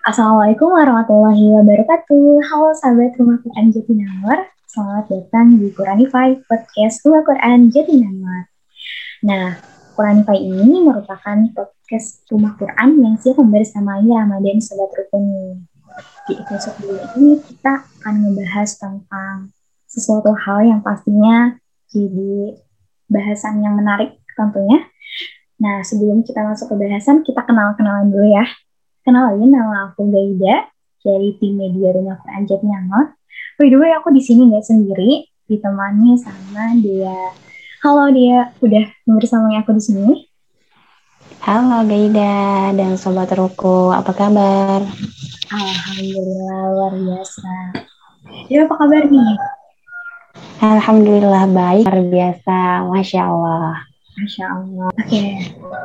Assalamualaikum warahmatullahi wabarakatuh. Halo sahabat Rumah Quran Jatinangor. Selamat datang di Quranify Podcast Rumah Quran Jatinangor. Nah, Quranify ini merupakan podcast Rumah Quran yang siap membersamai Ramadan Sobat Rukun. Di episode ini kita akan membahas tentang sesuatu hal yang pastinya jadi bahasan yang menarik tentunya. Nah, sebelum kita masuk ke bahasan, kita kenal-kenalan dulu ya. Kenalin nama aku Gaida dari tim media Rumah Quran Jatinangor. By the way, aku di sini nggak sendiri, ditemani sama dia. Halo dia, udah bersama aku di sini. Halo Gaida dan Sobat Ruko, apa kabar? Alhamdulillah, luar biasa. Dia apa kabar nih? Alhamdulillah baik, luar biasa, Masya Allah. Masya Allah. Oke, okay.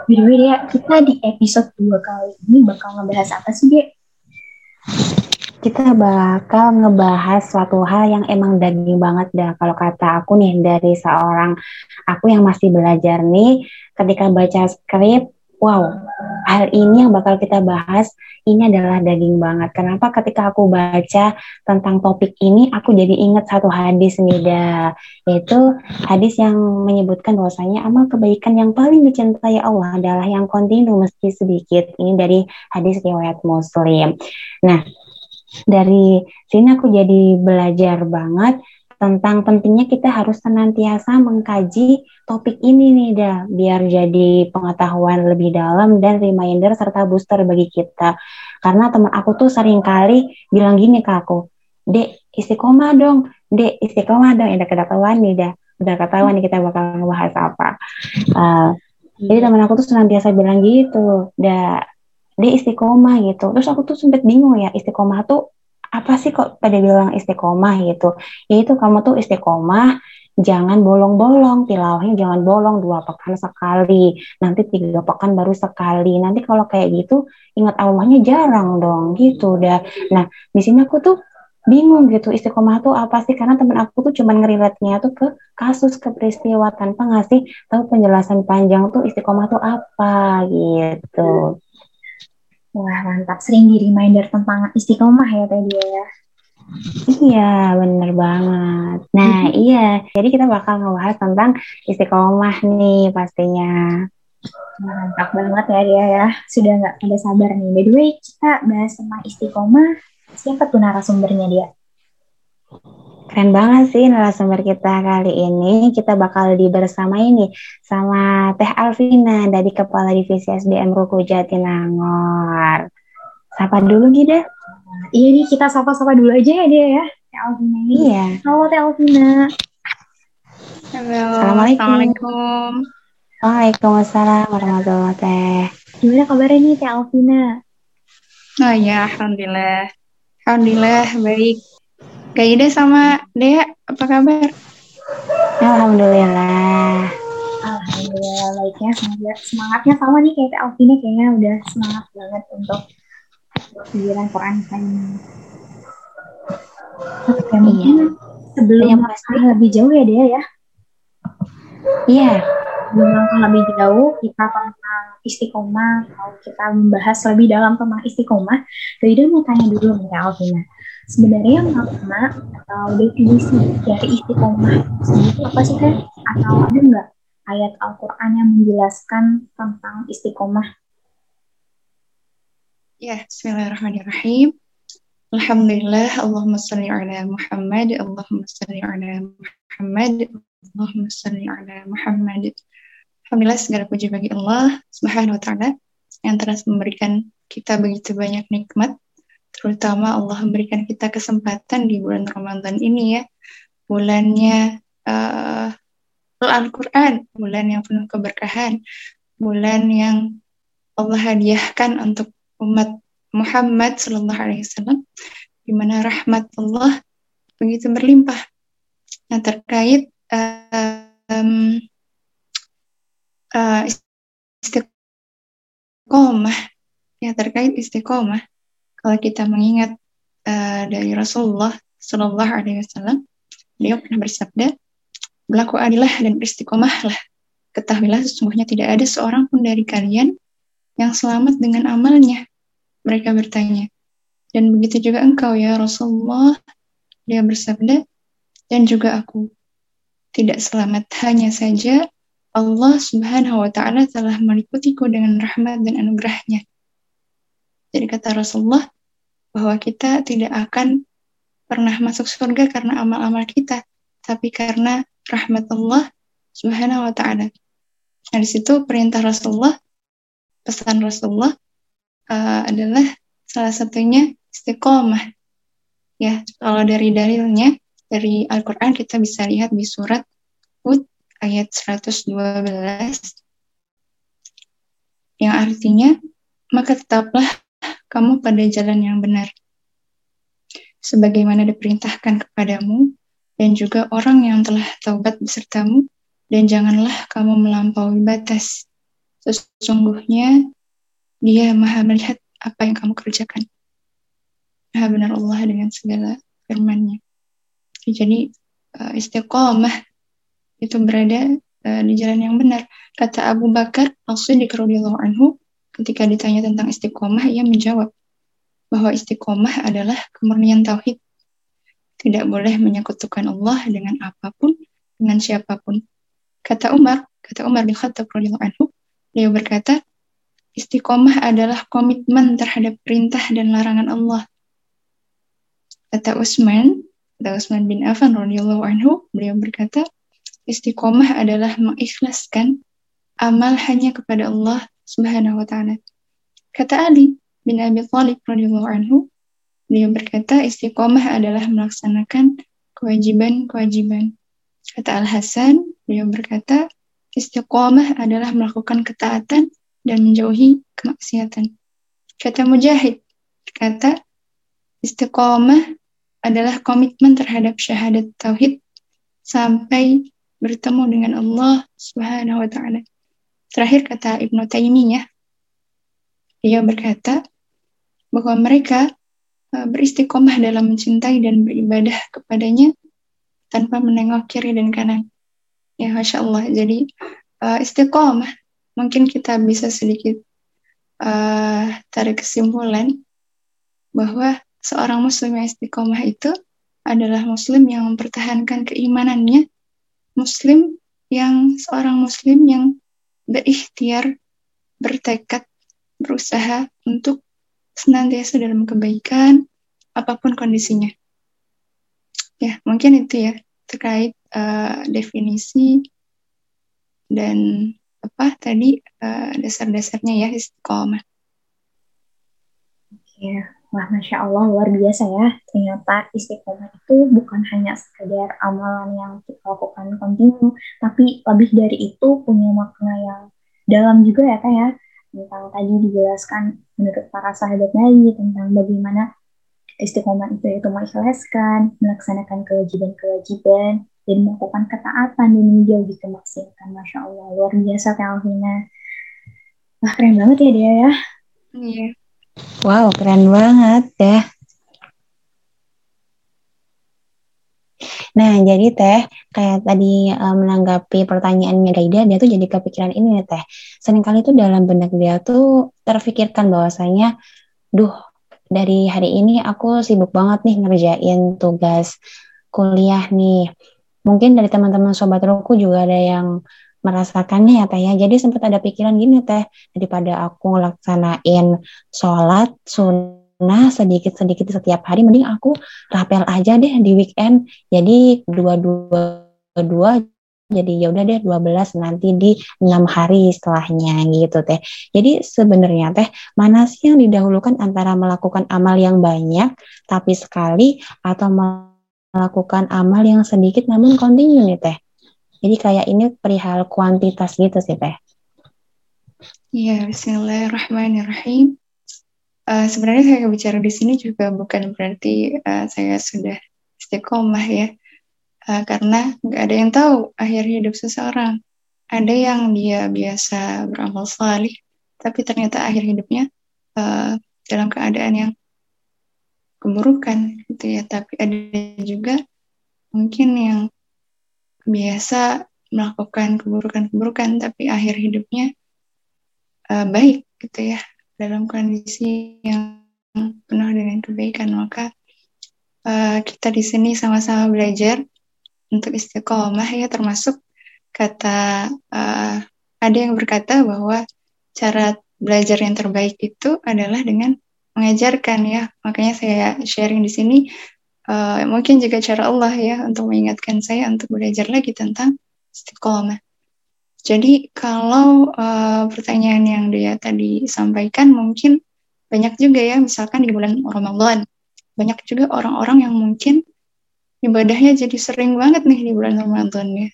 by kita di episode 2 kali ini bakal ngebahas apa sih, Dek? Kita bakal ngebahas suatu hal yang emang daging banget dah. Kalau kata aku nih, dari seorang aku yang masih belajar nih, ketika baca skrip, wow, hal ini yang bakal kita bahas ini adalah daging banget. Kenapa ketika aku baca tentang topik ini, aku jadi ingat satu hadis nih, dah. Yaitu hadis yang menyebutkan bahwasanya amal kebaikan yang paling dicintai Allah adalah yang kontinu meski sedikit. Ini dari hadis riwayat Muslim. Nah, dari sini aku jadi belajar banget tentang pentingnya kita harus senantiasa mengkaji topik ini nih dah biar jadi pengetahuan lebih dalam dan reminder serta booster bagi kita. Karena teman aku tuh sering kali bilang gini ke aku dek istiqomah dong. Dek istiqomah dong. Udah ketahuan nih dah udah ketahuan nih kita bakal ngebahas apa. Uh, jadi teman aku tuh senantiasa bilang gitu dah dek istiqomah gitu. Terus aku tuh sempet bingung ya istiqomah tuh apa sih kok pada bilang istiqomah? gitu. Yaitu kamu tuh istiqomah jangan bolong-bolong tilawahnya jangan bolong dua pekan sekali nanti tiga pekan baru sekali. Nanti kalau kayak gitu ingat Allahnya jarang dong gitu udah nah di sini aku tuh bingung gitu istiqomah tuh apa sih? Karena temen aku tuh cuman ngeriletnya tuh ke kasus ke peristiwa tanpa ngasih tahu penjelasan panjang tuh istiqomah tuh apa gitu Wah mantap, sering di reminder tentang istiqomah ya tadi ya. Iya, bener banget. Nah, iya. Jadi kita bakal ngebahas tentang istiqomah nih pastinya. Mantap banget ya dia ya. Sudah nggak ada sabar nih. By the way, kita bahas tentang istiqomah. Siapa tuh narasumbernya dia? Keren banget sih narasumber kita kali ini. Kita bakal bersama ini sama Teh Alvina dari Kepala Divisi SDM Ruku Jatinangor. Sapa dulu Gida. Iya nih kita sapa-sapa dulu aja ya dia ya. Teh Alvina ini. Iya. Halo Teh Alvina. Halo. Assalamualaikum. Assalamualaikum. Waalaikumsalam warahmatullahi wabarakatuh. Gimana kabarnya nih Teh Alvina? Oh ya, alhamdulillah. Alhamdulillah baik. Gaida sama Dea, apa kabar? Alhamdulillah. Alhamdulillah baiknya semoga semangatnya sama nih kayak Alvina kayaknya udah semangat banget untuk pelajaran Quran ini. Oke, mungkin iya. sebelum yang pasti lebih jauh ya dia ya. Iya. Sebelum langkah lebih jauh kita tentang istiqomah, kalau kita membahas lebih dalam tentang istiqomah, Gaida mau tanya dulu nih Alvina sebenarnya makna atau definisi dari istiqomah sendiri apa sih kan? Atau ada nggak ayat Al-Quran yang menjelaskan tentang istiqomah? Ya, Bismillahirrahmanirrahim. Alhamdulillah, Allahumma salli ala Muhammad, Allahumma salli ala Muhammad, Allahumma salli ala Muhammad. Alhamdulillah segala puji bagi Allah Subhanahu wa taala yang telah memberikan kita begitu banyak nikmat terutama Allah memberikan kita kesempatan di bulan Ramadan ini ya. Bulannya uh, Al-Quran bulan yang penuh keberkahan. Bulan yang Allah hadiahkan untuk umat Muhammad Sallallahu Alaihi Wasallam di mana rahmat Allah begitu berlimpah. Yang terkait um, uh, istiqomah yang terkait istiqomah kalau kita mengingat uh, dari Rasulullah Shallallahu Alaihi Wasallam, beliau pernah bersabda, berlaku adilah dan istiqomahlah. Ketahuilah sesungguhnya tidak ada seorang pun dari kalian yang selamat dengan amalnya. Mereka bertanya, Dan begitu juga engkau ya Rasulullah. Dia bersabda, dan juga aku. Tidak selamat hanya saja Allah subhanahu wa ta'ala telah meliputiku dengan rahmat dan anugerahnya. Jadi kata Rasulullah, bahwa kita tidak akan pernah masuk surga karena amal-amal kita, tapi karena rahmat Allah subhanahu wa ta'ala. Nah, di situ perintah Rasulullah, pesan Rasulullah uh, adalah salah satunya istiqomah. Ya, kalau dari dalilnya, dari Al-Quran kita bisa lihat di surat Hud ayat 112 yang artinya maka tetaplah kamu pada jalan yang benar. Sebagaimana diperintahkan kepadamu dan juga orang yang telah taubat besertamu dan janganlah kamu melampaui batas. Sesungguhnya dia maha melihat apa yang kamu kerjakan. Maha benar Allah dengan segala firman-Nya. Jadi uh, istiqomah itu berada uh, di jalan yang benar. Kata Abu Bakar radhiyallahu anhu ketika ditanya tentang istiqomah ia menjawab bahwa istiqomah adalah kemurnian tauhid. Tidak boleh menyekutukan Allah dengan apa pun, dengan siapa pun. Kata Umar, kata Umar bin Khattab radhiyallahu anhu, dia berkata, istiqomah adalah komitmen terhadap perintah dan larangan Allah. Kata Utsman, kata Utsman bin Affan radhiyallahu anhu, beliau berkata, istiqomah adalah mengikhlaskan amal hanya kepada Allah Subhanahu wa taala. Kata Ali bin Abi Thalib radhiyallahu anhu, beliau berkata istiqomah adalah melaksanakan kewajiban-kewajiban. Kata Al Hasan, beliau berkata istiqomah adalah melakukan ketaatan dan menjauhi kemaksiatan. Kata Mujahid, kata istiqomah adalah komitmen terhadap syahadat tauhid sampai bertemu dengan Allah Subhanahu wa taala. Terakhir kata Ibnu Taimiyah, dia berkata bahwa mereka uh, beristiqomah dalam mencintai dan beribadah kepadanya tanpa menengok kiri dan kanan. Ya, masya Allah. Jadi uh, istiqomah mungkin kita bisa sedikit uh, tarik kesimpulan bahwa seorang muslim yang istiqomah itu adalah muslim yang mempertahankan keimanannya, muslim yang seorang muslim yang berikhtiar, bertekad, berusaha untuk senantiasa dalam kebaikan, apa pun kondisinya. Ya, mungkin itu ya terkait uh, definisi dan apa tadi uh, dasar-dasarnya ya istiqomah. Oke, Wah, Masya Allah, luar biasa ya. Ternyata istiqomah itu bukan hanya sekedar amalan yang kita lakukan kontinu, tapi lebih dari itu punya makna yang dalam juga ya, Kak ya. Tentang tadi dijelaskan menurut para sahabat Nabi tentang bagaimana istiqomah itu itu mengikhlaskan, melaksanakan kewajiban-kewajiban, dan melakukan ketaatan dan menjauhi kemaksiatan. Masya Allah, luar biasa Kak Alvina. Wah, keren banget ya dia ya. Iya. Wow, keren banget ya. Nah, jadi Teh, kayak tadi um, menanggapi pertanyaannya Gaida, dia tuh jadi kepikiran ini nih Teh. Seringkali tuh dalam benak dia tuh terfikirkan bahwasanya, duh, dari hari ini aku sibuk banget nih ngerjain tugas kuliah nih. Mungkin dari teman-teman sobat roku juga ada yang merasakannya ya teh ya. Jadi sempat ada pikiran gini teh, daripada aku laksanain sholat sunnah sedikit-sedikit setiap hari, mending aku rapel aja deh di weekend. Jadi dua-dua dua jadi ya udah deh 12 nanti di enam hari setelahnya gitu teh. Jadi sebenarnya teh mana sih yang didahulukan antara melakukan amal yang banyak tapi sekali atau melakukan amal yang sedikit namun kontinu nih teh. Jadi kayak ini perihal kuantitas gitu sih Teh. Iya, Bismillahirrahmanirrahim. Uh, sebenarnya saya bicara di sini juga bukan berarti uh, saya sudah istiqomah ya, uh, karena nggak ada yang tahu akhir hidup seseorang. Ada yang dia biasa beramal salih, tapi ternyata akhir hidupnya uh, dalam keadaan yang keburukan gitu ya. Tapi ada juga mungkin yang biasa melakukan keburukan-keburukan tapi akhir hidupnya uh, baik gitu ya dalam kondisi yang penuh dengan kebaikan. Maka uh, kita di sini sama-sama belajar untuk istiqomah ya termasuk kata uh, ada yang berkata bahwa cara belajar yang terbaik itu adalah dengan mengajarkan ya. Makanya saya sharing di sini uh, mungkin juga cara Allah ya untuk mengingatkan saya untuk belajar lagi tentang istiqomah. Jadi kalau uh, pertanyaan yang dia tadi sampaikan mungkin banyak juga ya misalkan di bulan Ramadan banyak juga orang-orang yang mungkin ibadahnya jadi sering banget nih di bulan Ramadan ya.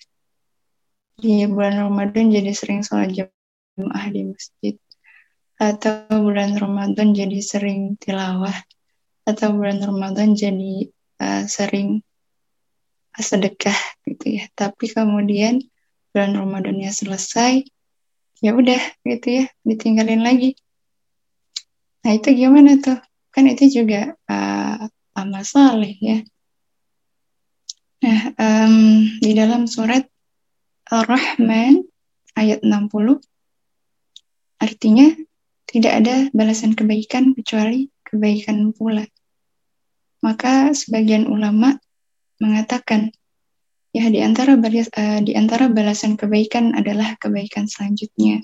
Di bulan Ramadan jadi sering sholat jamaah di masjid atau bulan Ramadan jadi sering tilawah atau bulan Ramadan jadi uh, sering sedekah gitu ya. Tapi kemudian bulan Ramadannya selesai ya udah gitu ya ditinggalin lagi. Nah itu gimana tuh? Kan itu juga uh, amal saleh ya. Nah um, di dalam surat Ar-Rahman ayat 60 artinya tidak ada balasan kebaikan kecuali kebaikan pula. Maka sebagian ulama mengatakan, ya di antara balas, uh, di antara balasan kebaikan adalah kebaikan selanjutnya,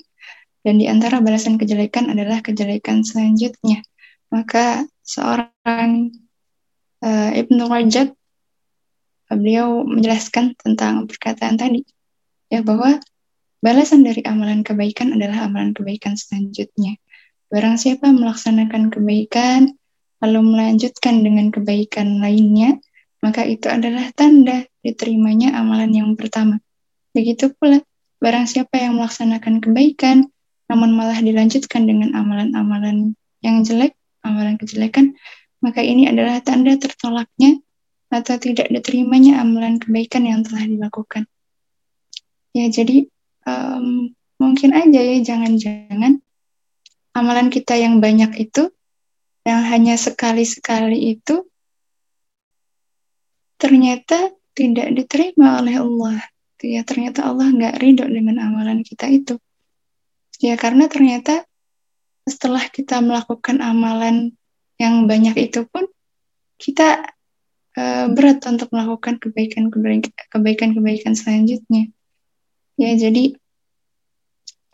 dan di antara balasan kejelekan adalah kejelekan selanjutnya. Maka seorang uh, Ibnu Rajab beliau menjelaskan tentang perkataan tadi, ya bahwa balasan dari amalan kebaikan adalah amalan kebaikan selanjutnya. Barang siapa melaksanakan kebaikan, lalu melanjutkan dengan kebaikan lainnya, maka itu adalah tanda diterimanya amalan yang pertama. Begitu pula, barang siapa yang melaksanakan kebaikan, namun malah dilanjutkan dengan amalan-amalan yang jelek, amalan kejelekan, maka ini adalah tanda tertolaknya atau tidak diterimanya amalan kebaikan yang telah dilakukan. Ya, jadi um, mungkin aja ya, jangan-jangan amalan kita yang banyak itu, yang hanya sekali-sekali itu, ternyata tidak diterima oleh Allah. Ya, ternyata Allah nggak ridho dengan amalan kita itu. Ya, karena ternyata setelah kita melakukan amalan yang banyak itu pun, kita uh, berat untuk melakukan kebaikan-kebaikan selanjutnya. Ya, jadi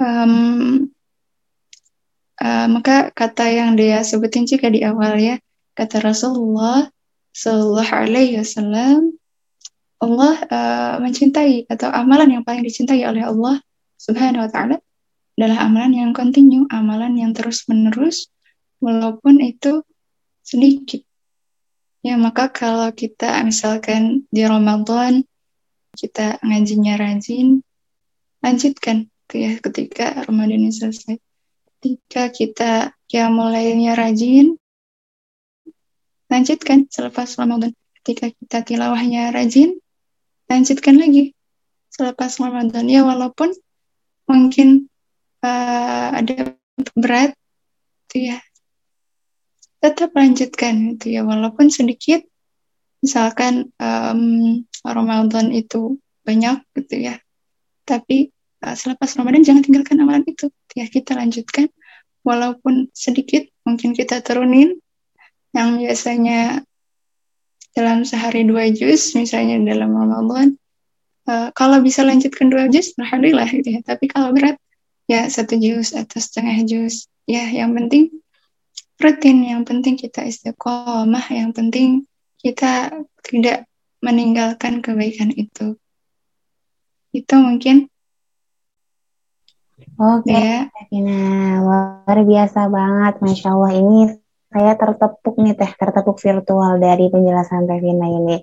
um, Uh, maka kata yang dia sebutin juga di awal ya, kata Rasulullah Sallallahu Alaihi Wasallam, Allah uh, mencintai atau amalan yang paling dicintai oleh Allah Subhanahu Wa Taala adalah amalan yang kontinu, amalan yang terus menerus, walaupun itu sedikit. Ya maka kalau kita misalkan di Ramadan kita ngajinya rajin, lanjutkan ya ketika Ramadan ini selesai ketika kita ya mulainya rajin, lanjutkan selepas Ramadan. Ketika kita tilawahnya rajin, lanjutkan lagi selepas Ramadan. Ya walaupun mungkin uh, ada berat, itu ya tetap lanjutkan itu ya walaupun sedikit. Misalkan um, Ramadan itu banyak gitu ya, tapi uh, selepas Ramadan jangan tinggalkan amalan itu ya kita lanjutkan. Walaupun sedikit mungkin kita turunin yang biasanya dalam sehari dua jus misalnya dalam Ramadan uh, kalau bisa lanjutkan dua jus alhamdulillah gitu ya. Tapi kalau berat ya satu jus atau setengah jus ya yang penting rutin yang penting kita istiqomah yang penting kita tidak meninggalkan kebaikan itu. Itu mungkin Oke, okay. ya. nah luar biasa banget, masya Allah ini saya tertepuk nih teh, tertepuk virtual dari penjelasan Teh Vina ini.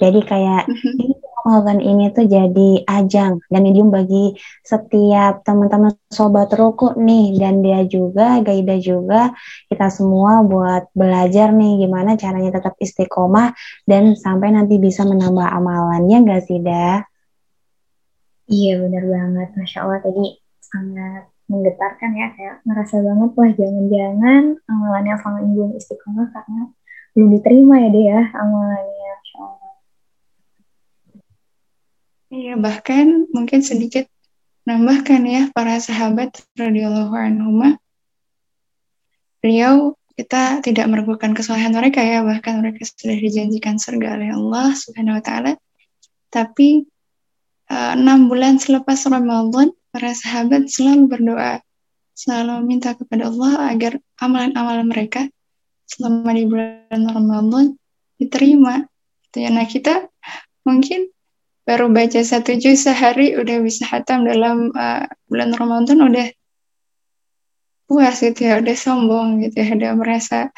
Jadi kayak mm-hmm. ini Ramadan ini tuh jadi ajang dan medium bagi setiap teman-teman sobat roku nih dan dia juga, Gaida juga, kita semua buat belajar nih gimana caranya tetap istiqomah dan sampai nanti bisa menambah amalannya gak sih, dah? Iya benar banget, Masya Allah tadi sangat menggetarkan ya kayak ngerasa banget wah jangan-jangan amalannya sama ibu istiqomah karena belum diterima ya deh ya amalannya Iya bahkan mungkin sedikit nambahkan ya para sahabat radhiyallahu anhu beliau kita tidak meragukan kesalahan mereka ya bahkan mereka sudah dijanjikan surga oleh Allah Subhanahu wa taala. Tapi eh, enam bulan selepas Ramadan para sahabat selalu berdoa selalu minta kepada Allah agar amalan-amalan mereka selama di bulan Ramadan diterima gitu ya. nah kita mungkin baru baca satu juz sehari udah bisa hatam dalam uh, bulan Ramadan udah puas gitu ya udah sombong gitu ya udah merasa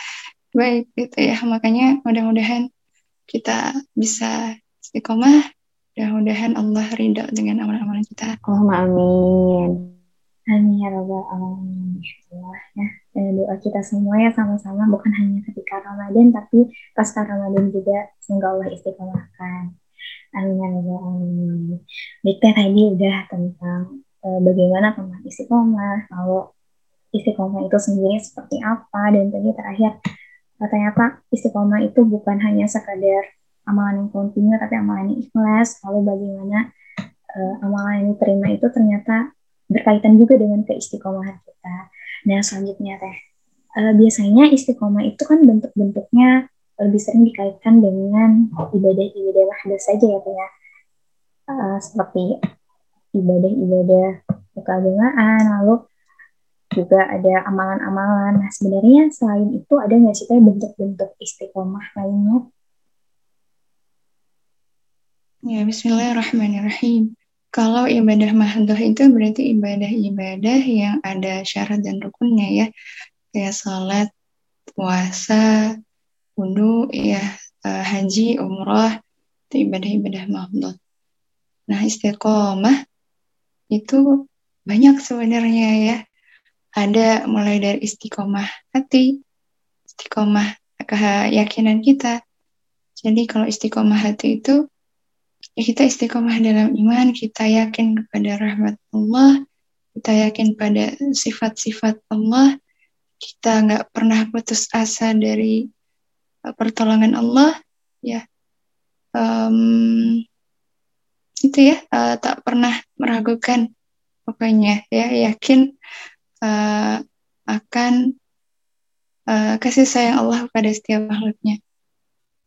baik gitu ya makanya mudah-mudahan kita bisa istiqomah mudah-mudahan Allah ridho dengan amal-amal kita Allahumma amin Amin ya robbal alamin. ya. Dan doa kita semua ya sama-sama bukan hanya ketika Ramadan tapi pasca Ramadan juga semoga Allah istiqomahkan. Amin ya robbal alamin. Baik tadi udah tentang uh, bagaimana tentang istiqomah, kalau istiqomah itu sendiri seperti apa dan tadi terakhir uh, ternyata istiqomah itu bukan hanya sekadar amalan yang kontinu tapi amalan yang ikhlas lalu bagaimana uh, amalan yang diterima itu ternyata berkaitan juga dengan keistiqomahan kita nah selanjutnya teh uh, biasanya istiqomah itu kan bentuk-bentuknya lebih sering dikaitkan dengan ibadah-ibadah mahdoh saja ya teh ya uh, seperti ibadah-ibadah keagamaan lalu juga ada amalan-amalan. Nah, sebenarnya selain itu ada nggak sih bentuk-bentuk istiqomah lainnya? Ya, Bismillahirrahmanirrahim. Kalau ibadah mahdoh itu berarti ibadah-ibadah yang ada syarat dan rukunnya ya. Kayak salat, puasa, wudhu, ya, uh, haji, umrah, itu ibadah-ibadah mahdoh. Nah, istiqomah itu banyak sebenarnya ya ada mulai dari istiqomah hati, istiqomah keyakinan kita. Jadi kalau istiqomah hati itu ya kita istiqomah dalam iman, kita yakin kepada rahmat Allah, kita yakin pada sifat-sifat Allah, kita nggak pernah putus asa dari uh, pertolongan Allah, ya. Um, itu ya uh, tak pernah meragukan pokoknya ya yakin uh, akan uh, kasih sayang Allah pada setiap makhluknya.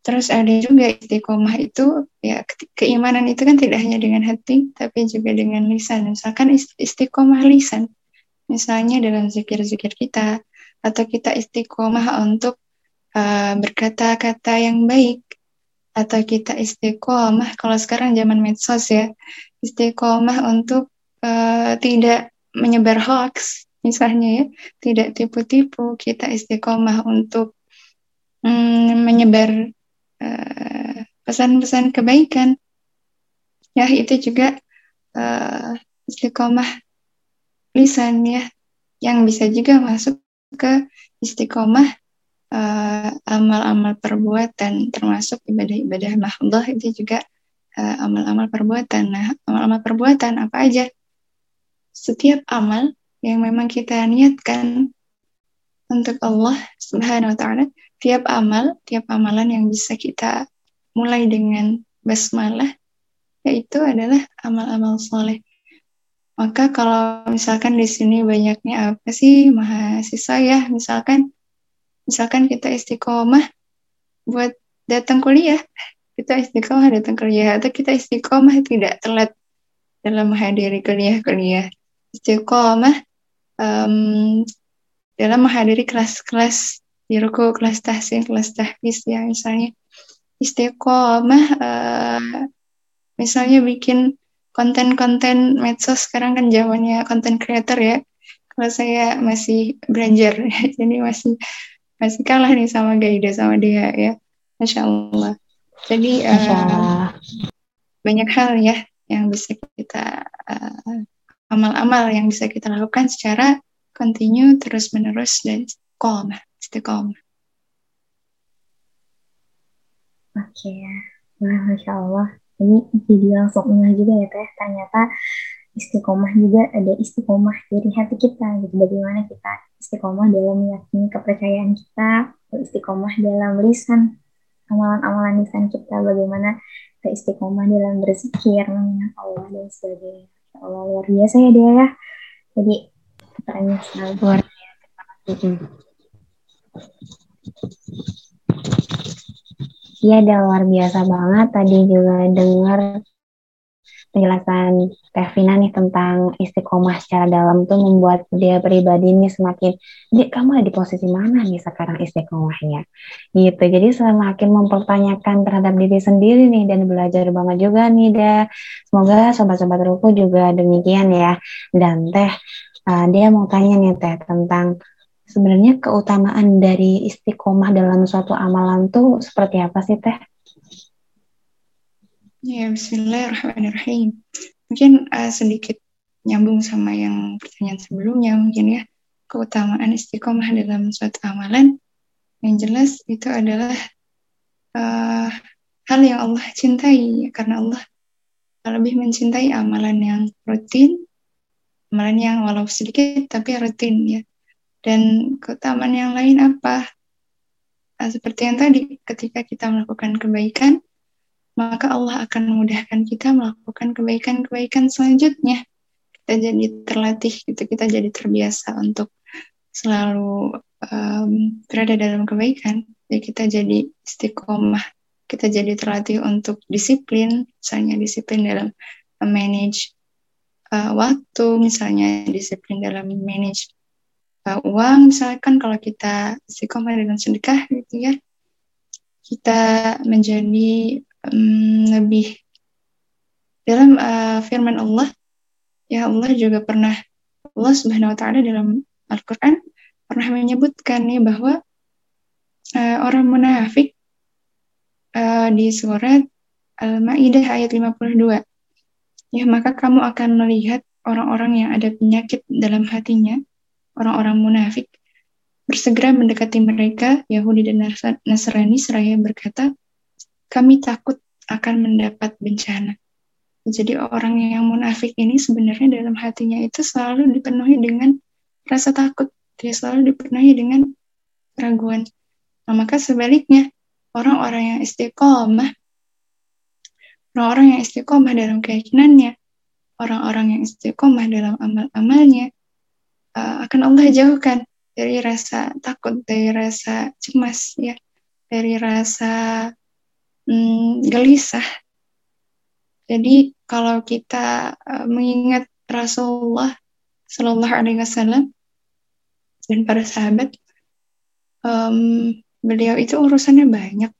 Terus ada juga istiqomah itu, ya keimanan itu kan tidak hanya dengan hati, tapi juga dengan lisan. Misalkan istiqomah lisan, misalnya dalam zikir-zikir kita, atau kita istiqomah untuk uh, berkata-kata yang baik, atau kita istiqomah, kalau sekarang zaman medsos ya, istiqomah untuk uh, tidak menyebar hoax, misalnya ya tidak tipu-tipu kita istiqomah untuk mm, menyebar uh, pesan-pesan kebaikan. Ya itu juga uh, istiqomah lisan ya yang bisa juga masuk ke istiqomah uh, amal-amal perbuatan termasuk ibadah-ibadah mahdoh itu juga amal-amal uh, perbuatan. Nah amal-amal perbuatan apa aja? Setiap amal yang memang kita niatkan untuk Allah Subhanahu wa taala, tiap amal, tiap amalan yang bisa kita mulai dengan basmalah yaitu adalah amal-amal soleh. Maka kalau misalkan di sini banyaknya apa sih mahasiswa ya, misalkan misalkan kita istiqomah buat datang kuliah, kita istiqomah datang kuliah atau kita istiqomah tidak telat dalam menghadiri kuliah-kuliah. Istiqomah um, dalam menghadiri kelas-kelas di ruku, kelas tahsin, kelas tahfiz ya misalnya istiqomah uh, misalnya bikin konten-konten medsos sekarang kan zamannya konten creator ya. Kalau saya masih belajar jadi masih masih kalah nih sama Gaida sama dia ya. Masya Allah. Jadi uh, banyak hal ya yang bisa kita uh, amal-amal yang bisa kita lakukan secara kontinu terus-menerus dan istiqomah. istiqomah. Oke ya, Wah, Masya Allah. Ini jadi langsung enggak juga ya Teh, ternyata istiqomah juga ada istiqomah dari hati kita gitu bagaimana kita istiqomah dalam meyakini kepercayaan kita istiqomah dalam lisan amalan-amalan lisan kita bagaimana kita istiqomah dalam berzikir mengingat Allah dan sebagainya Allah luar biasa ya dia ya. Jadi kerennya sekali. Luar. Iya, udah luar biasa banget. Tadi juga dengar penjelasan Teh Vina nih tentang istiqomah secara dalam tuh membuat dia pribadi nih semakin, dia kamu ada di posisi mana nih sekarang istiqomahnya? Gitu. Jadi semakin mempertanyakan terhadap diri sendiri nih dan belajar banget juga nih deh. Semoga sobat-sobat ruku juga demikian ya. Dan Teh, uh, dia mau tanya nih Teh tentang sebenarnya keutamaan dari istiqomah dalam suatu amalan tuh seperti apa sih Teh? Ya, bismillahirrahmanirrahim. Mungkin uh, sedikit nyambung sama yang pertanyaan sebelumnya mungkin ya. Keutamaan istiqomah dalam suatu amalan yang jelas itu adalah uh, hal yang Allah cintai karena Allah lebih mencintai amalan yang rutin, amalan yang walau sedikit tapi rutin ya. Dan keutamaan yang lain apa? Nah, seperti yang tadi, ketika kita melakukan kebaikan, maka Allah akan memudahkan kita melakukan kebaikan-kebaikan selanjutnya. Kita jadi terlatih, gitu, kita jadi terbiasa untuk selalu um, berada dalam kebaikan. Jadi kita jadi istiqomah, kita jadi terlatih untuk disiplin, misalnya disiplin dalam manage waktu, misalnya disiplin dalam manage uh, uang, misalkan kalau kita istiqomah dengan sedekah gitu ya, kita menjadi um, lebih dalam uh, firman Allah. Ya Allah juga pernah Allah Subhanahu wa taala dalam Al-Qur'an pernah menyebutkan nih bahwa uh, orang munafik uh, di surat Al-Maidah ayat 52 ya maka kamu akan melihat orang-orang yang ada penyakit dalam hatinya orang-orang munafik bersegera mendekati mereka Yahudi dan Nasrani seraya berkata kami takut akan mendapat bencana. Jadi orang yang munafik ini sebenarnya dalam hatinya itu selalu dipenuhi dengan rasa takut. Dia selalu dipenuhi dengan keraguan. Nah, maka sebaliknya, orang-orang yang istiqomah, orang-orang yang istiqomah dalam keyakinannya, orang-orang yang istiqomah dalam amal-amalnya, uh, akan Allah jauhkan dari rasa takut, dari rasa cemas, ya, dari rasa hmm, gelisah. Jadi kalau kita uh, mengingat Rasulullah Shallallahu Alaihi Wasallam dan para sahabat, um, beliau itu urusannya banyak.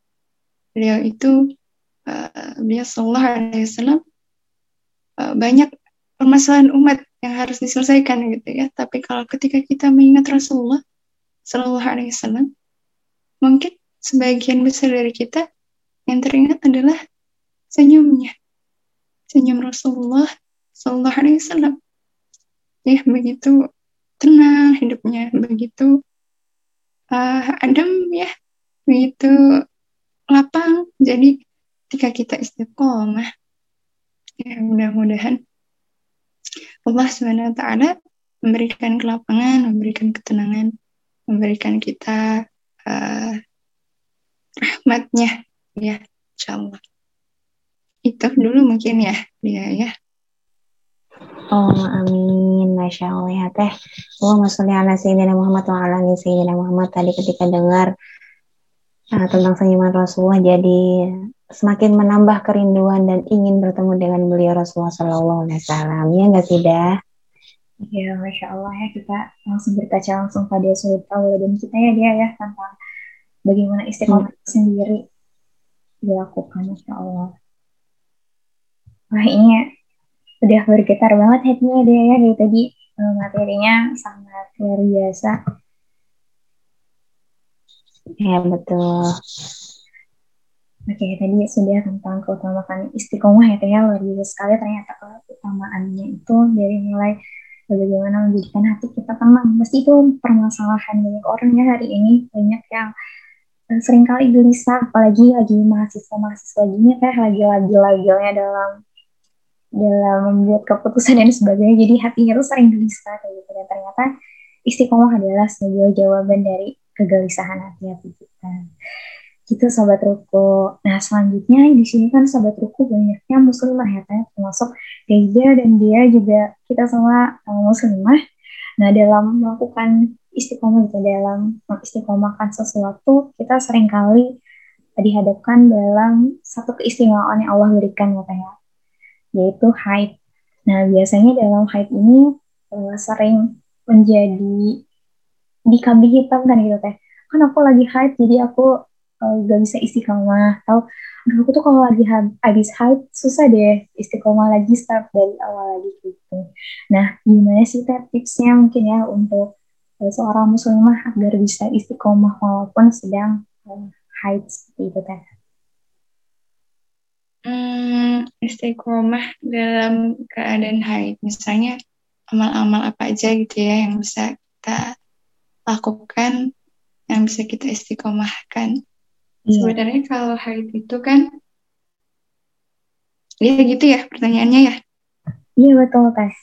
Beliau itu beliau Shallallahu Alaihi uh, banyak permasalahan umat yang harus diselesaikan gitu ya. Tapi kalau ketika kita mengingat Rasulullah Shallallahu Alaihi Wasallam, mungkin sebagian besar dari kita yang teringat adalah senyumnya. Senyum Rasulullah Sallallahu Alaihi Wasallam. Ya, begitu tenang hidupnya, begitu uh, adem ya, begitu lapang. Jadi ketika kita istiqomah, ya mudah-mudahan Allah Taala memberikan kelapangan, memberikan ketenangan, memberikan kita uh, rahmatnya ya insya Allah itu dulu mungkin ya dia ya. Oh amin. Masya Allah ya teh. Allahumma sholli ala Sayyidina Muhammad wa ala Sayyidina Muhammad. Tadi ketika dengar uh, tentang senyuman Rasulullah jadi semakin menambah kerinduan dan ingin bertemu dengan beliau Rasulullah Sallallahu Alaihi Wasallam. Ya nggak sih dah? Ya, Masya Allah ya, kita langsung berkaca langsung pada sudut dan kita ya dia ya, tentang bagaimana istiqomah hmm. sendiri dilakukan Masya Allah. Wah ini udah bergetar banget hatinya dia ya. Dari tadi eh, materinya sangat luar biasa. Ya betul Oke, tadi sudah tentang keutamaan istiqomah ya, ya luar biasa sekali ternyata keutamaannya itu dari mulai bagaimana menjadikan hati kita tenang. Meski itu permasalahan banyak orang ya hari ini banyak yang sering kali gelisah apalagi lagi mahasiswa-mahasiswa gini teh lagi lagi-laginya dalam dalam membuat keputusan dan sebagainya. Jadi hatinya tuh sering gelisah kayak gitu. Dan ternyata istiqomah adalah sebuah jawaban dari kegelisahan hati-hati kita gitu sobat ruku nah selanjutnya di sini kan sobat ruku banyaknya muslimah ya teh. Termasuk Geja dan dia juga kita semua muslimah. Nah dalam melakukan istiqomah gitu dalam mengistiqomahkan sesuatu kita sering kali dihadapkan dalam satu keistimewaan yang Allah berikan ya ya. Yaitu haid. Nah biasanya dalam haid ini uh, sering menjadi dikambing hitam kan gitu teh. Kan aku lagi haid jadi aku uh, gak bisa istiqomah. Atau aduh aku tuh kalau lagi habis haid susah deh istiqomah lagi start dari awal lagi gitu. Nah gimana sih teh tipsnya mungkin ya untuk uh, seorang muslimah agar bisa istiqomah walaupun sedang uh, haid seperti itu teh? Hmm, istiqomah dalam keadaan haid, misalnya amal-amal apa aja gitu ya yang bisa kita lakukan, yang bisa kita istiqomahkan. Yeah. Sebenarnya kalau haid itu kan, ya gitu ya pertanyaannya ya? Iya betul, Tes.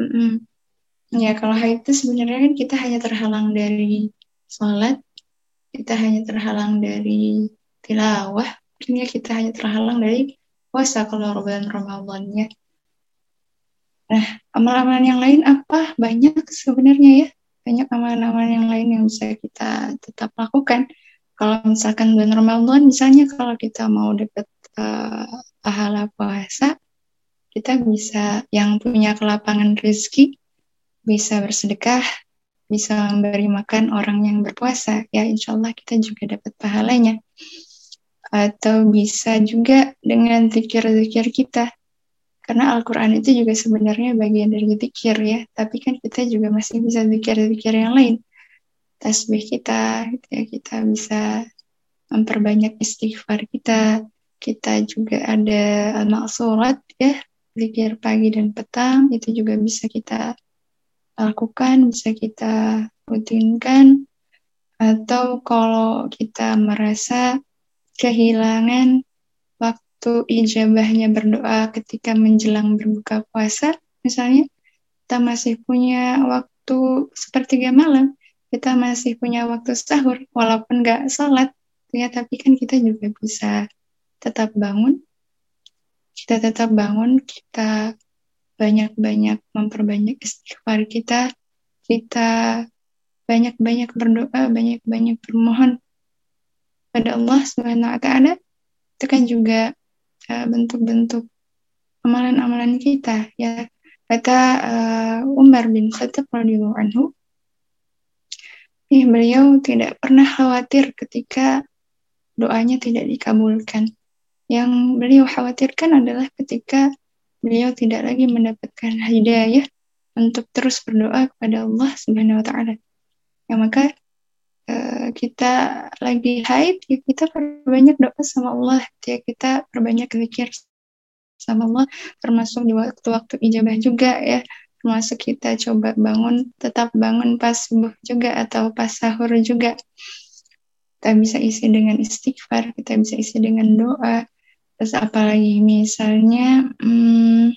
Mm -mm. Ya, kalau haid itu sebenarnya kan kita hanya terhalang dari sholat, kita hanya terhalang dari tilawah, akhirnya kita hanya terhalang dari puasa kalau bulan Ramadannya. Nah, amalan-amalan yang lain apa? Banyak sebenarnya ya. Banyak amalan-amalan yang lain yang bisa kita tetap lakukan kalau misalkan bulan Ramadan misalnya kalau kita mau dapat uh, pahala puasa kita bisa yang punya kelapangan rezeki bisa bersedekah bisa memberi makan orang yang berpuasa. Ya insya Allah kita juga dapat pahalanya. Atau bisa juga dengan zikir-zikir kita. Karena Al-Quran itu juga sebenarnya bagian dari zikir ya. Tapi kan kita juga masih bisa zikir-zikir yang lain tasbih kita gitu ya. Kita bisa memperbanyak istighfar kita. Kita juga ada al-ma'surat ya. Zikir pagi dan petang itu juga bisa kita lakukan bisa kita rutinkan. Atau kalau kita merasa kehilangan waktu ijabahnya berdoa ketika menjelang berbuka puasa misalnya kita masih punya waktu sepertiga malam kita masih punya waktu sahur walaupun nggak sholat ya tapi kan kita juga bisa tetap bangun. Kita tetap bangun kita banyak-banyak memperbanyak istighfar kita kita banyak-banyak berdoa banyak-banyak bermohon pada Allah Subhanahu wa taala. Itu kan juga uh, bentuk-bentuk amalan-amalan kita ya. Kata uh, Umar bin Khattab radhiyallahu anhu beliau tidak pernah khawatir ketika doanya tidak dikabulkan. Yang beliau khawatirkan adalah ketika beliau tidak lagi mendapatkan hidayah untuk terus berdoa kepada Allah Subhanahu wa taala. Ya maka uh, kita lagi haid ya kita perbanyak doa sama Allah ya kita perbanyak zikir sama Allah termasuk di waktu-waktu ijabah juga ya termasuk kita coba bangun tetap bangun pas subuh juga atau pas sahur juga. Kita bisa isi dengan istighfar kita bisa isi dengan doa. Terus apalagi misalnya hmm,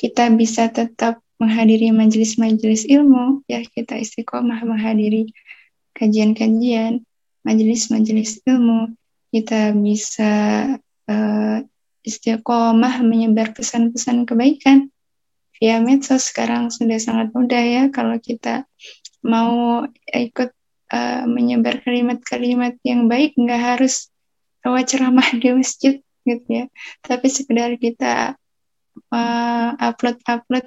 kita bisa tetap menghadiri majelis-majelis ilmu. Ya kita istiqomah menghadiri kajian-kajian majelis-majelis ilmu. Kita bisa uh, istiqomah menyebar pesan-pesan kebaikan via medsos sekarang sudah sangat mudah ya kalau kita mau ikut uh, menyebar kalimat-kalimat yang baik nggak harus lewat ceramah di masjid gitu ya. Tapi sekedar kita uh, upload upload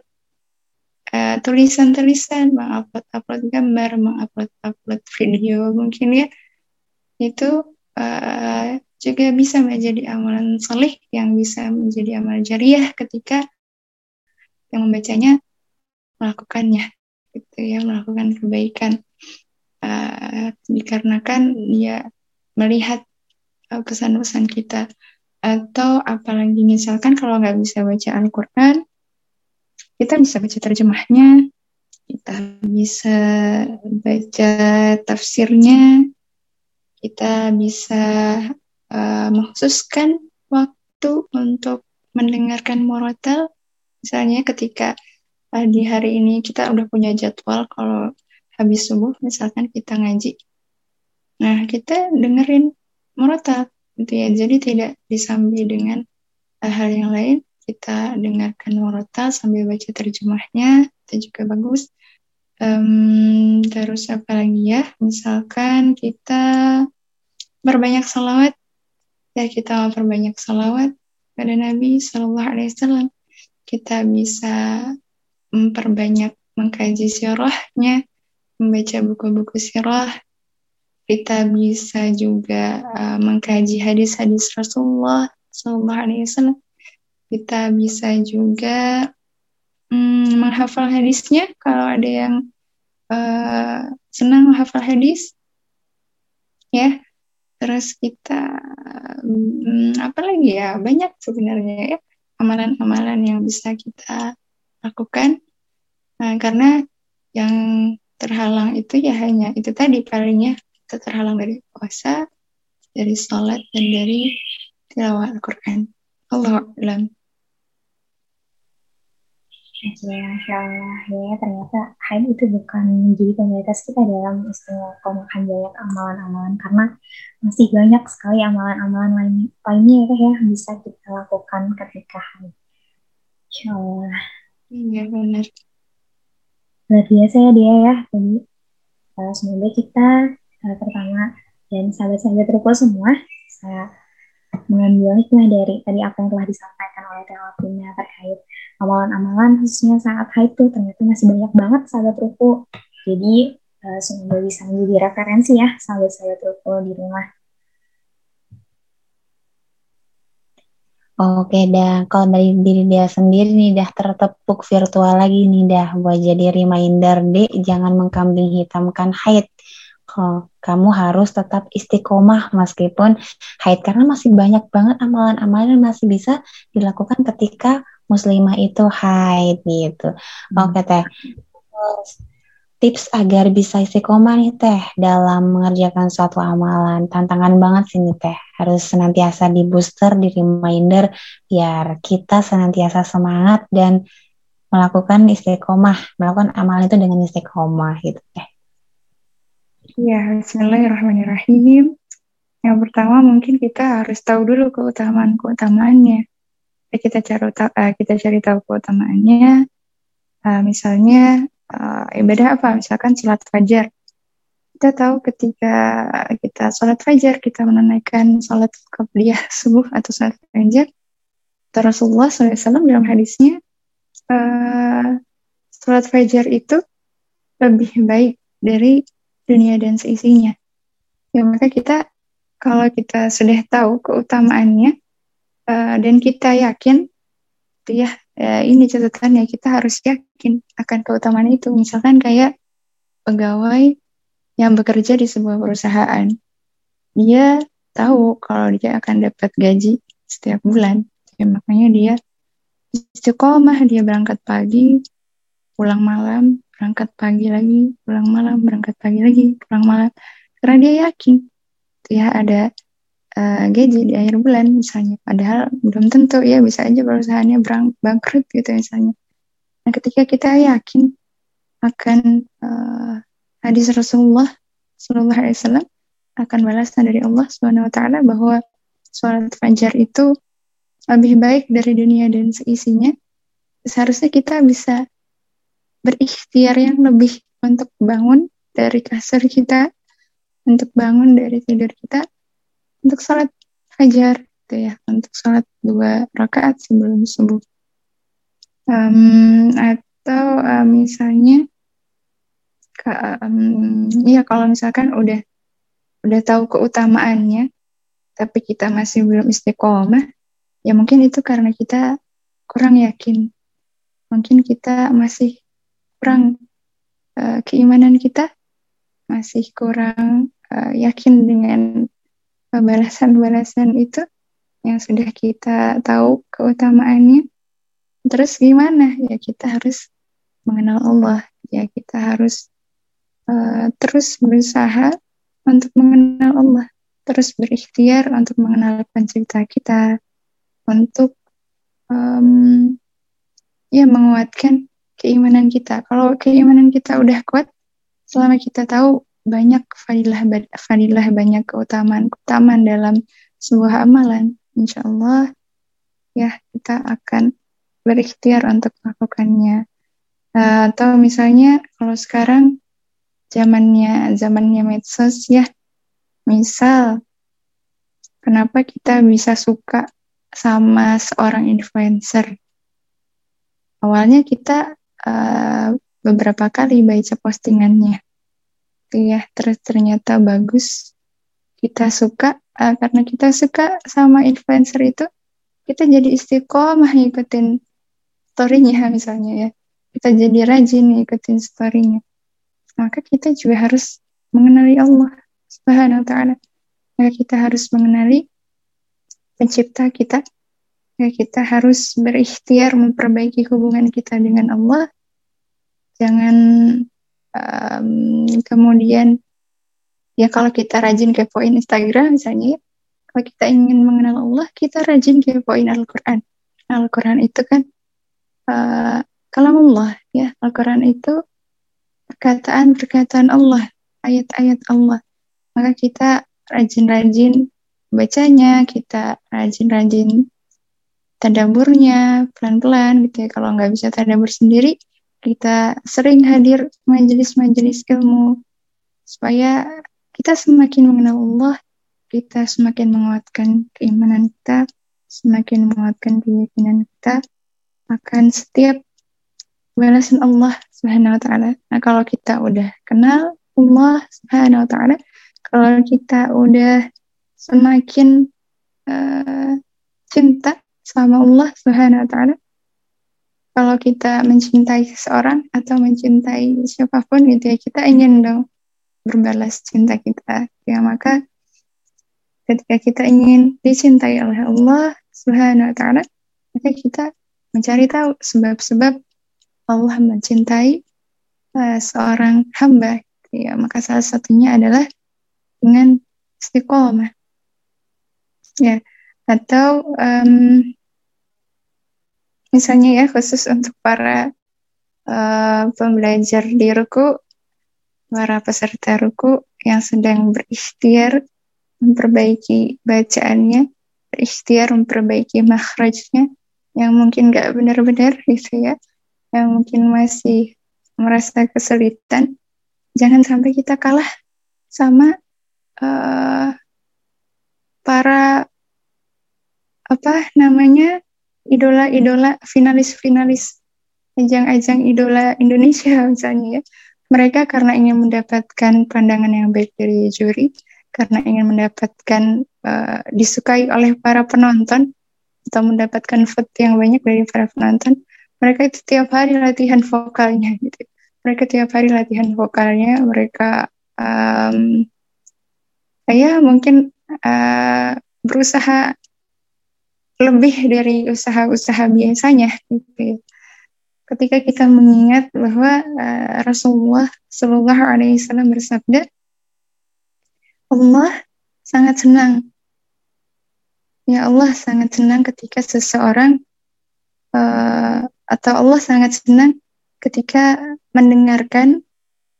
uh, tulisan-tulisan mengupload upload gambar mengupload upload video mungkin ya. Itu uh, juga bisa menjadi amalan soleh yang bisa menjadi amal jariah ketika yang membacanya melakukannya gitu ya melakukan kebaikan. Uh, dikarenakan dia melihat pesan-pesan kita. Atau apalagi misalkan kalau nggak bisa baca Al-Quran kita bisa baca terjemahnya kita bisa baca tafsirnya kita bisa uh, mengkhususkan waktu untuk mendengarkan murotal Misalnya ketika uh, di hari ini kita udah punya jadwal kalau habis subuh misalkan kita ngaji. Nah, kita dengerin murotal gitu ya. Jadi tidak disambi dengan uh, hal yang lain. Kita dengarkan murotal sambil baca terjemahnya, itu juga bagus. Um, terus apa lagi ya? Misalkan kita berbanyak salawat, ya kita memperbanyak salawat pada Nabi Shallallahu Alaihi Wasallam. Kita bisa memperbanyak mengkaji sirahnya, membaca buku-buku sirah. Kita bisa juga uh, mengkaji hadis-hadis Rasulullah Shallallahu Alaihi Wasallam. Kita bisa juga hmm, menghafal hadisnya kalau ada yang uh, senang menghafal hadis ya terus kita hmm, apa lagi ya banyak sebenarnya ya amalan-amalan yang bisa kita lakukan. Nah, karena yang terhalang itu ya hanya itu tadi palingnya kita terhalang dari puasa dari sholat dan dari tilawah Al-Quran. Allah alam Oke, Masya Allah. Ya, ternyata haid itu bukan menjadi komunitas kita dalam istimewakan banyak amalan-amalan karena masih banyak sekali amalan-amalan lain, lainnya ya, ya bisa kita lakukan ketika haid. Insya Allah. Iya, benar. Luar biasa ya dia ya. Jadi, uh, semoga kita uh, pertama dan sahabat-sahabat terus semua bisa mengambil hikmah dari tadi apa yang telah disampaikan oleh Telapina terkait amalan-amalan khususnya saat haid tuh ternyata masih banyak banget sahabat ruku. Jadi uh, semoga bisa menjadi referensi ya sahabat-sahabat ruku di rumah. Oke dah, kalau dari diri dia sendiri nih dah tertepuk virtual lagi nih dah buat jadi reminder deh jangan mengkambing hitamkan haid. Kalau kamu harus tetap istiqomah meskipun haid karena masih banyak banget amalan-amalan yang masih bisa dilakukan ketika muslimah itu haid gitu. Hmm. Oke teh. Tips agar bisa istiqomah nih teh dalam mengerjakan suatu amalan. Tantangan banget sih nih teh. Harus senantiasa di booster, di reminder biar kita senantiasa semangat dan melakukan istiqomah, melakukan amalan itu dengan istiqomah gitu teh. Ya, Bismillahirrahmanirrahim. Yang pertama mungkin kita harus tahu dulu keutamaan-keutamaannya kita cari tahu, uh, kita cari tahu keutamaannya. Uh, misalnya uh, ibadah apa? Misalkan sholat fajar. Kita tahu ketika kita sholat fajar, kita menunaikan sholat qabliyah subuh atau sholat fajar. Rasulullah SAW dalam hadisnya, sholat fajar itu lebih baik dari dunia dan seisinya. Ya maka kita kalau kita sudah tahu keutamaannya, uh, dan kita yakin ya uh, ini catatannya kita harus yakin akan keutamaan itu. Misalkan kayak pegawai yang bekerja di sebuah perusahaan. Dia tahu kalau dia akan dapat gaji setiap bulan. Ya, makanya dia istiqomah dia berangkat pagi pulang malam berangkat pagi lagi pulang malam berangkat pagi lagi pulang malam. Karena dia yakin ya ada uh, gaji di akhir bulan misalnya. Padahal belum tentu ya bisa aja perusahaannya bangkrut gitu misalnya. Nah ketika kita yakin akan uh, hadis Rasulullah Shallallahu Alaihi Wasallam akan balasan dari Allah Subhanahu Wa Taala bahwa sholat fajar itu lebih baik dari dunia dan seisinya seharusnya kita bisa berikhtiar yang lebih untuk bangun dari kasur kita untuk bangun dari tidur kita untuk sholat fajar gitu ya untuk sholat dua rakaat sebelum subuh. Um, atau uh, misalnya um, ya kalau misalkan udah udah tahu keutamaannya tapi kita masih belum istiqomah ya mungkin itu karena kita kurang yakin. Mungkin kita masih kurang uh, keimanan kita masih kurang uh, yakin dengan balasan-balasan itu yang sudah kita tahu keutamaannya. Terus gimana? Ya kita harus mengenal Allah. Ya kita harus uh, terus berusaha untuk mengenal Allah. Terus berikhtiar untuk mengenal pencipta kita. Untuk um, ya menguatkan keimanan kita. Kalau keimanan kita udah kuat, selama kita tahu banyak fadilah fadilah banyak keutamaan keutamaan dalam sebuah amalan insya Allah ya kita akan berikhtiar untuk melakukannya uh, atau misalnya kalau sekarang zamannya zamannya medsos ya misal kenapa kita bisa suka sama seorang influencer awalnya kita uh, beberapa kali baca postingannya. Ya terus ternyata bagus. Kita suka uh, karena kita suka sama influencer itu kita jadi istiqomah ngikutin storynya misalnya ya. Kita jadi rajin ngikutin storynya. Maka kita juga harus mengenali Allah subhanahu wa ta'ala. Maka kita harus mengenali pencipta kita maka kita harus berikhtiar memperbaiki hubungan kita dengan Allah. Jangan um, kemudian ya kalau kita rajin kepoin Instagram misalnya ya, kalau kita ingin mengenal Allah kita rajin kepoin Al-Quran. Al-Quran itu kan uh, kalam Allah ya. Al-Quran itu perkataan-perkataan Allah ayat-ayat Allah. Maka kita rajin-rajin bacanya kita rajin-rajin tadaburnya pelan-pelan gitu ya kalau nggak bisa tadabur sendiri kita sering hadir majelis-majelis ilmu supaya kita semakin mengenal Allah, kita semakin menguatkan keimanan kita, semakin menguatkan keyakinan kita akan setiap balasan Allah Subhanahu wa taala. Nah, kalau kita udah kenal Allah Subhanahu wa taala, kalau kita udah semakin uh, cinta sama Allah Subhanahu wa taala, kalau kita mencintai seseorang atau mencintai siapa pun gitu ya kita ingin dong berbalas cinta kita. Ya maka ketika kita ingin dicintai oleh Allah Subhanahu wa taala maka kita mencari tahu sebab-sebab Allah mencintai uh, seorang hamba ya. Maka salah satunya adalah dengan istiqomah. Ya atau um, misalnya ya khusus untuk para uh, pembelajar di ruku, para peserta ruku yang sedang berikhtiar memperbaiki bacaannya, berikhtiar memperbaiki makhrajnya yang mungkin gak benar-benar gitu ya, yang mungkin masih merasa kesulitan, jangan sampai kita kalah sama uh, para apa namanya idola-idola finalis-finalis ajang-ajang idola Indonesia misalnya ya. Mereka karena ingin mendapatkan pandangan yang baik dari juri, karena ingin mendapatkan uh, disukai oleh para penonton atau mendapatkan vote yang banyak dari para penonton, mereka itu tiap hari latihan vokalnya gitu. Mereka tiap hari latihan vokalnya, mereka um, ya mungkin uh, berusaha lebih dari usaha-usaha biasanya gitu ya. Ketika kita mengingat bahwa uh, Rasulullah Shallallahu Alaihi Wasallam bersabda, Allah sangat senang. Ya Allah sangat senang ketika seseorang uh, atau Allah sangat senang ketika mendengarkan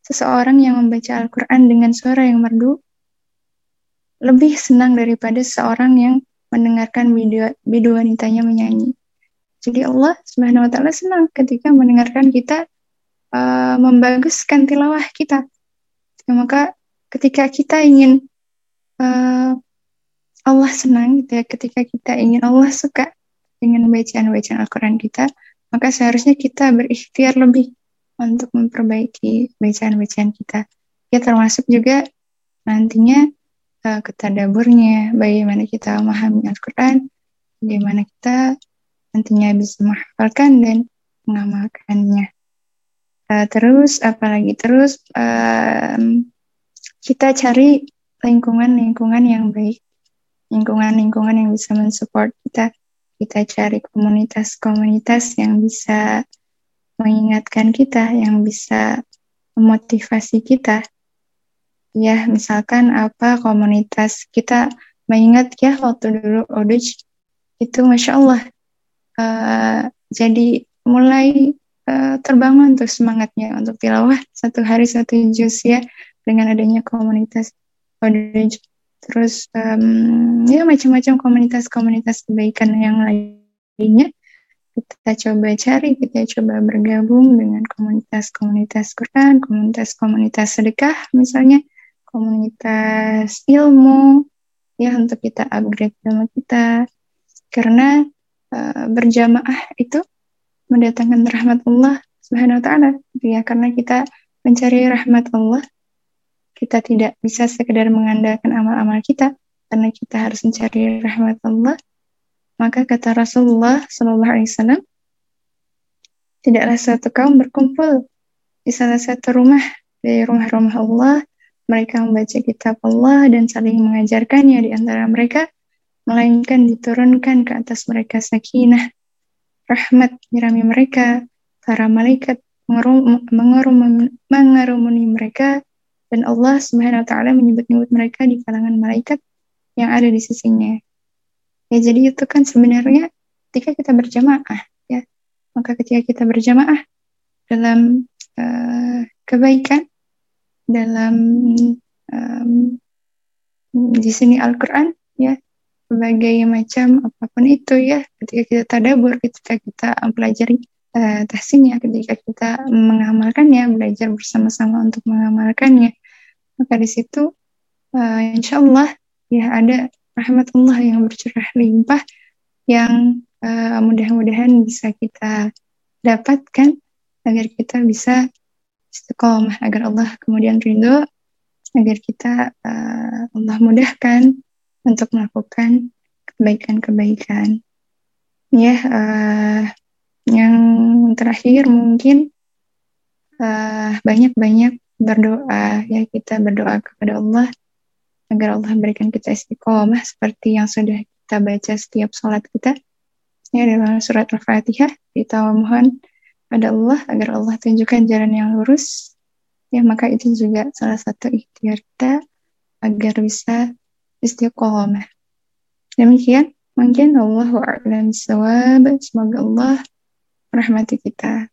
seseorang yang membaca Al-Quran dengan suara yang merdu lebih senang daripada seorang yang mendengarkan video, video wanitanya menyanyi. Jadi Allah Subhanahu wa taala senang ketika mendengarkan kita uh, membaguskan tilawah kita. Ya, maka ketika kita ingin uh, Allah senang gitu ya, ketika kita ingin Allah suka dengan bacaan-bacaan Al-Qur'an kita, maka seharusnya kita berikhtiar lebih untuk memperbaiki bacaan-bacaan kita. Ya termasuk juga nantinya uh, ketadaburnya, bagaimana kita memahami Al-Quran, bagaimana kita nantinya bisa menghafalkan dan mengamalkannya. Uh, terus, apalagi terus, um, kita cari lingkungan-lingkungan yang baik, lingkungan-lingkungan yang bisa mensupport kita. Kita cari komunitas-komunitas yang bisa mengingatkan kita, yang bisa memotivasi kita ya misalkan apa komunitas kita mengingat ya waktu dulu Oduj itu masya Allah uh, jadi mulai uh, terbangun tuh semangatnya untuk tilawah satu hari satu juz ya dengan adanya komunitas Oduj. Terus um, ya macam-macam komunitas-komunitas kebaikan yang lainnya kita coba cari, kita coba bergabung dengan komunitas-komunitas Quran, komunitas-komunitas sedekah misalnya, komunitas ilmu, ya untuk kita upgrade ilmu kita. Karena uh, berjamaah itu mendatangkan rahmat Allah Subhanahu wa taala, ya karena kita mencari rahmat Allah, kita tidak bisa sekedar mengandalkan amal-amal kita, karena kita harus mencari rahmat Allah maka kata Rasulullah Shallallahu Alaihi Wasallam, tidaklah suatu kaum berkumpul di salah satu rumah dari rumah-rumah Allah. Mereka membaca kitab Allah dan saling mengajarkannya di antara mereka, melainkan diturunkan ke atas mereka sakinah, rahmat menyirami mereka, para malaikat mengerumuni mereka, dan Allah taala menyebut-nyebut mereka di kalangan malaikat yang ada di sisinya. Ya, jadi itu kan sebenarnya ketika kita berjamaah, ya, maka ketika kita berjamaah dalam uh, kebaikan, dalam um, di sini Al-Quran, ya, berbagai macam apa pun itu ya, ketika kita tadabur, ketika kita pelajari uh, tahsinnya, ketika kita mengamalkannya, belajar bersama-sama untuk mengamalkannya, maka di situ uh, insya Allah ya ada rahmat Allah yang bercurah limpah yang uh, mudah-mudahan bisa kita dapatkan agar kita bisa istiqomah agar Allah kemudian ridho agar kita uh, Allah mudahkan untuk melakukan kebaikan-kebaikan. Ya uh, yang terakhir mungkin banyak-banyak uh, berdoa ya kita berdoa kepada Allah agar Allah berikan kita istiqomah seperti yang sudah kita baca setiap sholat kita. Ya dalam surat Al-Fatihah kita mohon pada Allah agar Allah tunjukkan jalan yang lurus. Ya maka itu juga salah satu ikhtiar kita agar bisa istiqomah. Demikian mungkin Allah a'lam semoga Allah rahmati kita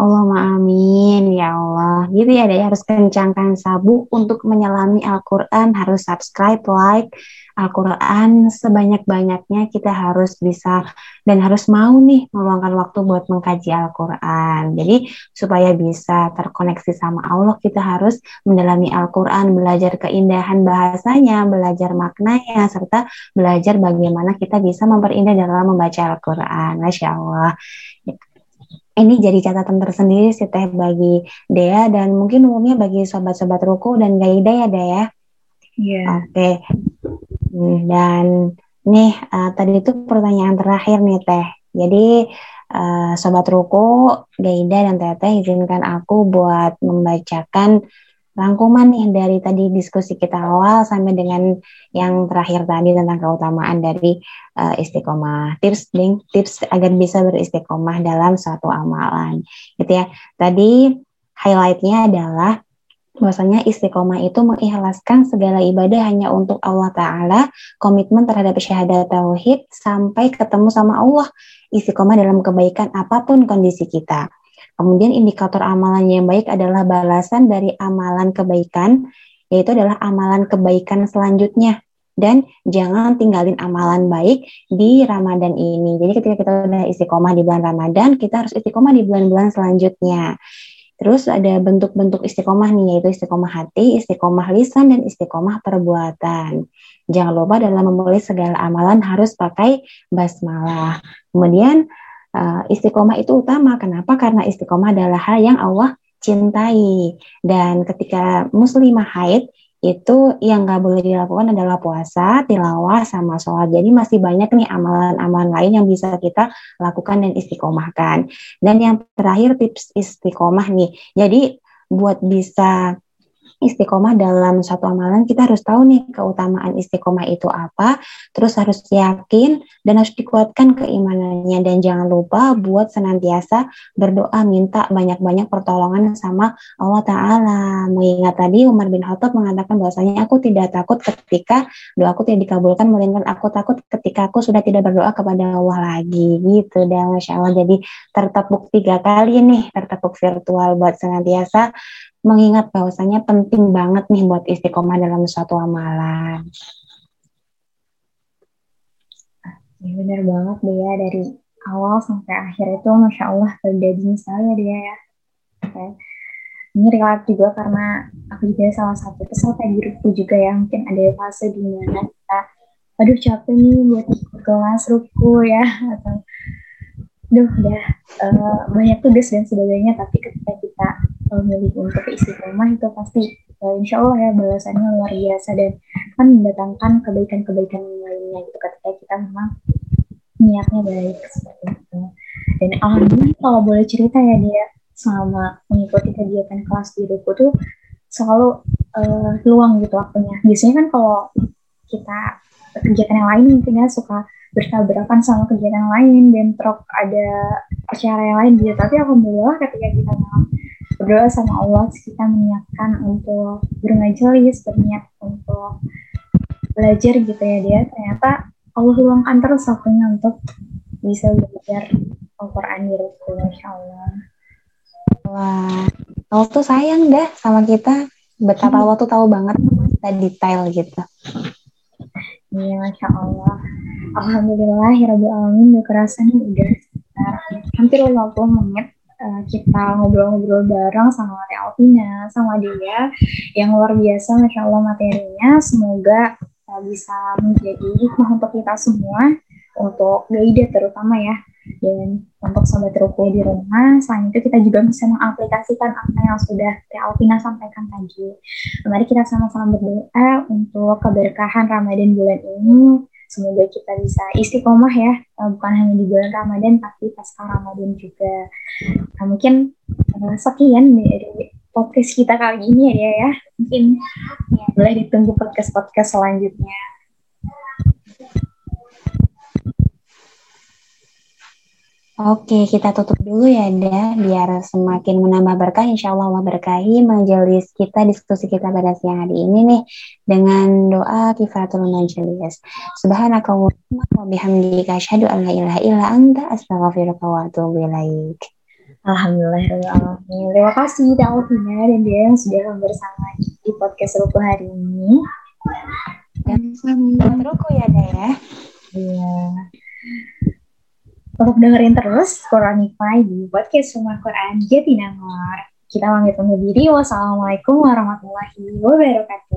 Allahumma amin ya Allah. Gitu ya, deh harus kencangkan sabuk untuk menyelami Al-Qur'an, harus subscribe, like Al-Qur'an sebanyak-banyaknya kita harus bisa dan harus mau nih meluangkan waktu buat mengkaji Al-Qur'an. Jadi supaya bisa terkoneksi sama Allah, kita harus mendalami Al-Qur'an, belajar keindahan bahasanya, belajar maknanya serta belajar bagaimana kita bisa memperindah dalam membaca Al-Qur'an. Masya Allah ini jadi catatan tersendiri sih teh bagi Dea dan mungkin umumnya bagi sobat-sobat ruku dan Gaida ya Dea. Iya. Yeah. Oke. Okay. Hmm, dan nih uh, tadi itu pertanyaan terakhir nih teh. Jadi uh, sobat ruku, Gaida dan Teteh izinkan aku buat membacakan rangkuman nih dari tadi diskusi kita awal sampai dengan yang terakhir tadi tentang keutamaan dari uh, istiqomah. Tips ding, tips agar bisa beristiqomah dalam suatu amalan. Gitu ya. Tadi highlightnya adalah bahwasanya istiqomah itu mengikhlaskan segala ibadah hanya untuk Allah Ta'ala, komitmen terhadap syahadat tauhid sampai ketemu sama Allah, istiqomah dalam kebaikan apa pun kondisi kita. Kemudian indikator amalan yang baik adalah balasan dari amalan kebaikan, yaitu adalah amalan kebaikan selanjutnya. Dan jangan tinggalin amalan baik di Ramadan ini. Jadi ketika kita udah istiqomah di bulan Ramadan, kita harus istiqomah di bulan-bulan selanjutnya. Terus ada bentuk-bentuk istiqomah nih, yaitu istiqomah hati, istiqomah lisan, dan istiqomah perbuatan. Jangan lupa dalam memulai segala amalan harus pakai basmalah. Kemudian uh, istiqomah itu utama. Kenapa? Karena istiqomah adalah hal yang Allah cintai. Dan ketika muslimah haid, itu yang nggak boleh dilakukan adalah puasa, tilawah, sama sholat. Jadi masih banyak nih amalan-amalan lain yang bisa kita lakukan dan istiqomahkan. Dan yang terakhir tips istiqomah nih. Jadi buat bisa istiqomah dalam satu amalan kita harus tahu nih keutamaan istiqomah itu apa terus harus yakin dan harus dikuatkan keimanannya. Dan jangan lupa buat senantiasa berdoa minta banyak-banyak pertolongan sama Allah Ta'ala. Mengingat tadi Umar bin Khattab mengatakan bahwasanya aku tidak takut ketika doaku tidak dikabulkan melainkan aku takut ketika aku sudah tidak berdoa kepada Allah lagi gitu dan Masya Allah. Jadi tertepuk tiga kali nih tertepuk virtual buat senantiasa mengingat bahwasanya penting banget nih buat istiqomah dalam suatu amalan. Ya bener banget deh ya dari awal sampai akhir itu Masya Allah berdaging sekali ya dia ya. Oke. Ini relate juga karena aku juga salah satu peserta di grupku juga ya. Mungkin ada fase di mana kita, aduh capek nih buat kelas ruku ya. Atau, duh udah uh, banyak tugas dan sebagainya. Tapi ketika kita memilih untuk isi rumah itu pasti uh, insya Allah ya balasannya luar biasa dan kan mendatangkan kebaikan-kebaikan lainnya gitu ketika kita memang niatnya baik seperti itu. Dan alhamdulillah kalau boleh cerita ya dia selama mengikuti kegiatan kelas di Ruku tuh selalu uh, luang gitu waktunya. Biasanya kan kalau kita kegiatan yang lain mungkin ya suka bertabrakan sama kegiatan lain dan truk ada acara yang lain gitu. Tapi alhamdulillah ketika kita berdoa sama Allah kita menyiapkan untuk bermajelis, berniat untuk belajar gitu ya dia ternyata Allah luangkan terus waktunya untuk bisa belajar Al-Quran di Ruku, Masya Allah. Wah, Allah tuh sayang dah sama kita. Betapa Allah tuh tahu banget kita detail gitu. Iya, Masya Allah. Alhamdulillah, ya Alamin, udah kerasa nih udah hampir 50 menit uh, kita ngobrol-ngobrol bareng sama Alvina, sama dia yang luar biasa, Masya Allah materinya. Semoga bisa menjadi hikmah untuk kita semua, untuk Gaida terutama ya, dan untuk sobat ruko di rumah. Selain itu kita juga bisa mengaplikasikan apa yang sudah Teh Alvina sampaikan tadi. Mari kita sama-sama berdoa untuk keberkahan Ramadan bulan ini. Semoga kita bisa istiqomah ya, eh, bukan hanya di bulan Ramadan, tapi pasca Ramadan juga. Nah, mungkin uh, sekian dari podcast kita kali ini ya ya. Mungkin ya, boleh ditunggu podcast-podcast selanjutnya. Oke, kita tutup dulu ya, Da, biar semakin menambah berkah. Insya Allah Allah berkahi majelis kita, diskusi kita pada siang hari ini nih, dengan doa kifaratul majelis. Subhanakallahumma wa bihamdika asyhadu an la ilaha illa anta astaghfiruka wa atubu ilaik. Alhamdulillah, terima kasih Alvina dan dia yang sudah bersama di podcast Ruku hari ini. Dan selamat Ruku ya, Da ya. Iya. Untuk dengerin terus Quranify di podcast Rumah Quran Jatinangor. Kita pamit undur diri. Wassalamualaikum warahmatullahi wabarakatuh.